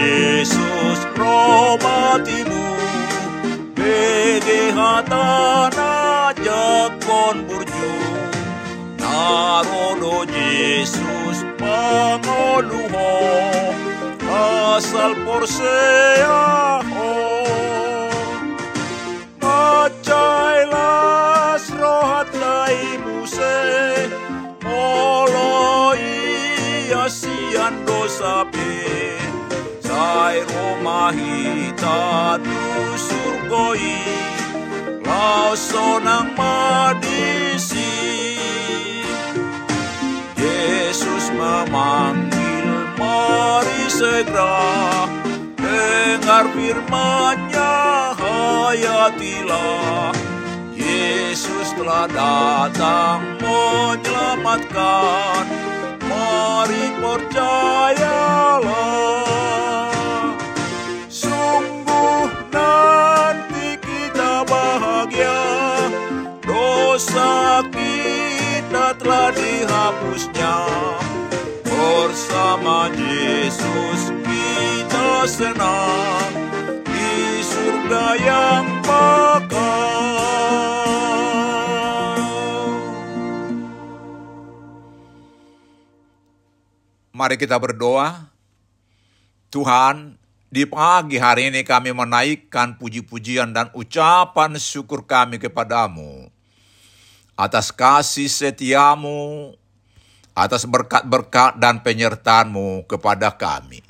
Yesus, Roma timu, bege hatana jakon burju, narodo Yesus pangoluho, asal porsea ho. Romahi tatu surgoi lausonang madisi Yesus memanggil mari segera. Dengar firman-Nya hayatilah Yesus telah datang menyelamatkan. Mari percayalah kita senang Di surga yang Mari kita berdoa. Tuhan, di pagi hari ini kami menaikkan puji-pujian dan ucapan syukur kami kepadamu. Atas kasih setiamu, atas berkat-berkat dan penyertaanmu kepada kami.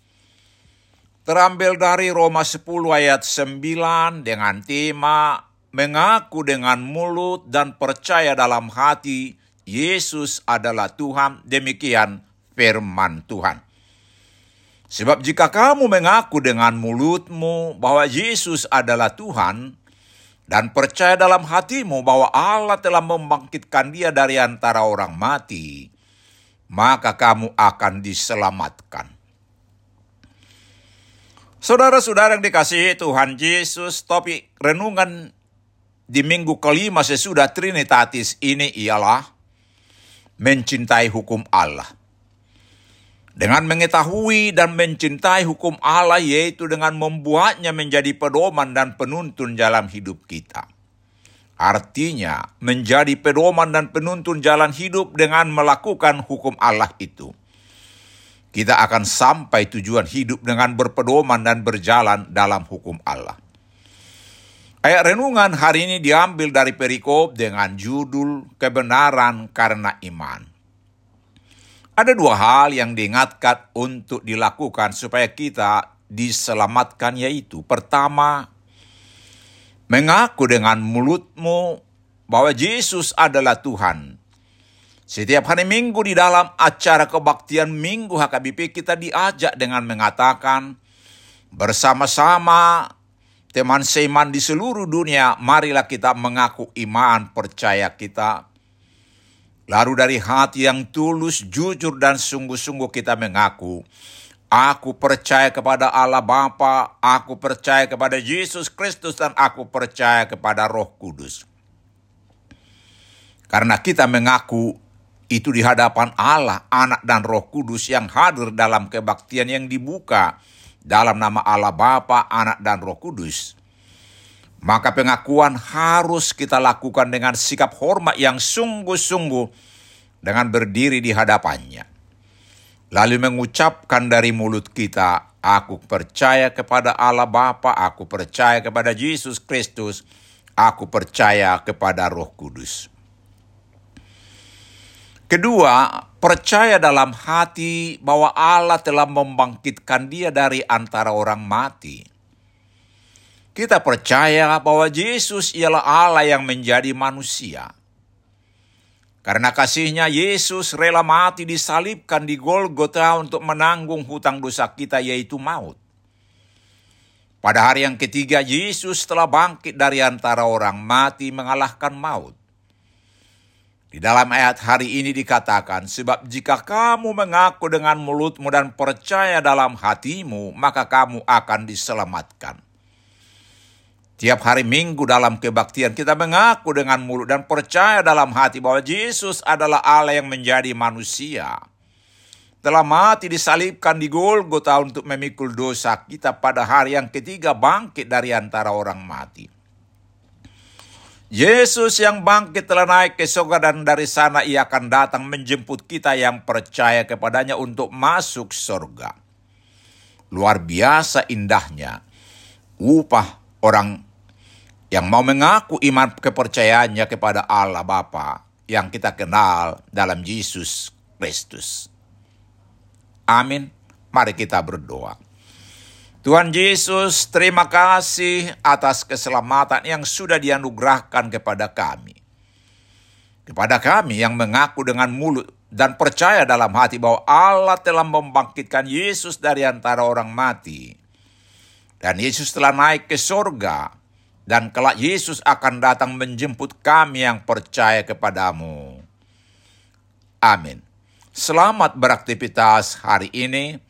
terambil dari Roma 10 ayat 9 dengan tema mengaku dengan mulut dan percaya dalam hati Yesus adalah Tuhan, demikian firman Tuhan. Sebab jika kamu mengaku dengan mulutmu bahwa Yesus adalah Tuhan, dan percaya dalam hatimu bahwa Allah telah membangkitkan dia dari antara orang mati, maka kamu akan diselamatkan. Saudara-saudara yang dikasihi Tuhan Yesus, topik renungan di minggu kelima sesudah Trinitatis ini ialah mencintai hukum Allah. Dengan mengetahui dan mencintai hukum Allah yaitu dengan membuatnya menjadi pedoman dan penuntun jalan hidup kita. Artinya menjadi pedoman dan penuntun jalan hidup dengan melakukan hukum Allah itu. Kita akan sampai tujuan hidup dengan berpedoman dan berjalan dalam hukum Allah. Ayat renungan hari ini diambil dari perikop dengan judul kebenaran karena iman. Ada dua hal yang diingatkan untuk dilakukan supaya kita diselamatkan yaitu pertama mengaku dengan mulutmu bahwa Yesus adalah Tuhan. Setiap hari Minggu di dalam acara kebaktian Minggu HKBP kita diajak dengan mengatakan bersama-sama teman seiman di seluruh dunia, marilah kita mengaku iman percaya kita. Lalu dari hati yang tulus, jujur, dan sungguh-sungguh kita mengaku, Aku percaya kepada Allah Bapa, aku percaya kepada Yesus Kristus, dan aku percaya kepada Roh Kudus. Karena kita mengaku itu di hadapan Allah, Anak dan Roh Kudus yang hadir dalam kebaktian yang dibuka dalam nama Allah Bapa, Anak dan Roh Kudus. Maka pengakuan harus kita lakukan dengan sikap hormat yang sungguh-sungguh dengan berdiri di hadapannya. lalu mengucapkan dari mulut kita, Aku percaya kepada Allah Bapa, aku percaya kepada Yesus Kristus, aku percaya kepada Roh Kudus. Kedua, percaya dalam hati bahwa Allah telah membangkitkan dia dari antara orang mati. Kita percaya bahwa Yesus ialah Allah yang menjadi manusia. Karena kasihnya Yesus rela mati disalibkan di Golgota untuk menanggung hutang dosa kita yaitu maut. Pada hari yang ketiga Yesus telah bangkit dari antara orang mati mengalahkan maut. Di dalam ayat hari ini dikatakan, sebab jika kamu mengaku dengan mulutmu dan percaya dalam hatimu, maka kamu akan diselamatkan. Tiap hari minggu dalam kebaktian kita mengaku dengan mulut dan percaya dalam hati bahwa Yesus adalah Allah yang menjadi manusia. Telah mati disalibkan di Golgota untuk memikul dosa kita pada hari yang ketiga bangkit dari antara orang mati. Yesus yang bangkit telah naik ke surga dan dari sana ia akan datang menjemput kita yang percaya kepadanya untuk masuk surga. Luar biasa indahnya upah orang yang mau mengaku iman kepercayaannya kepada Allah Bapa yang kita kenal dalam Yesus Kristus. Amin. Mari kita berdoa. Tuhan Yesus, terima kasih atas keselamatan yang sudah dianugerahkan kepada kami. Kepada kami yang mengaku dengan mulut dan percaya dalam hati bahwa Allah telah membangkitkan Yesus dari antara orang mati. Dan Yesus telah naik ke surga dan kelak Yesus akan datang menjemput kami yang percaya kepadamu. Amin. Selamat beraktivitas hari ini.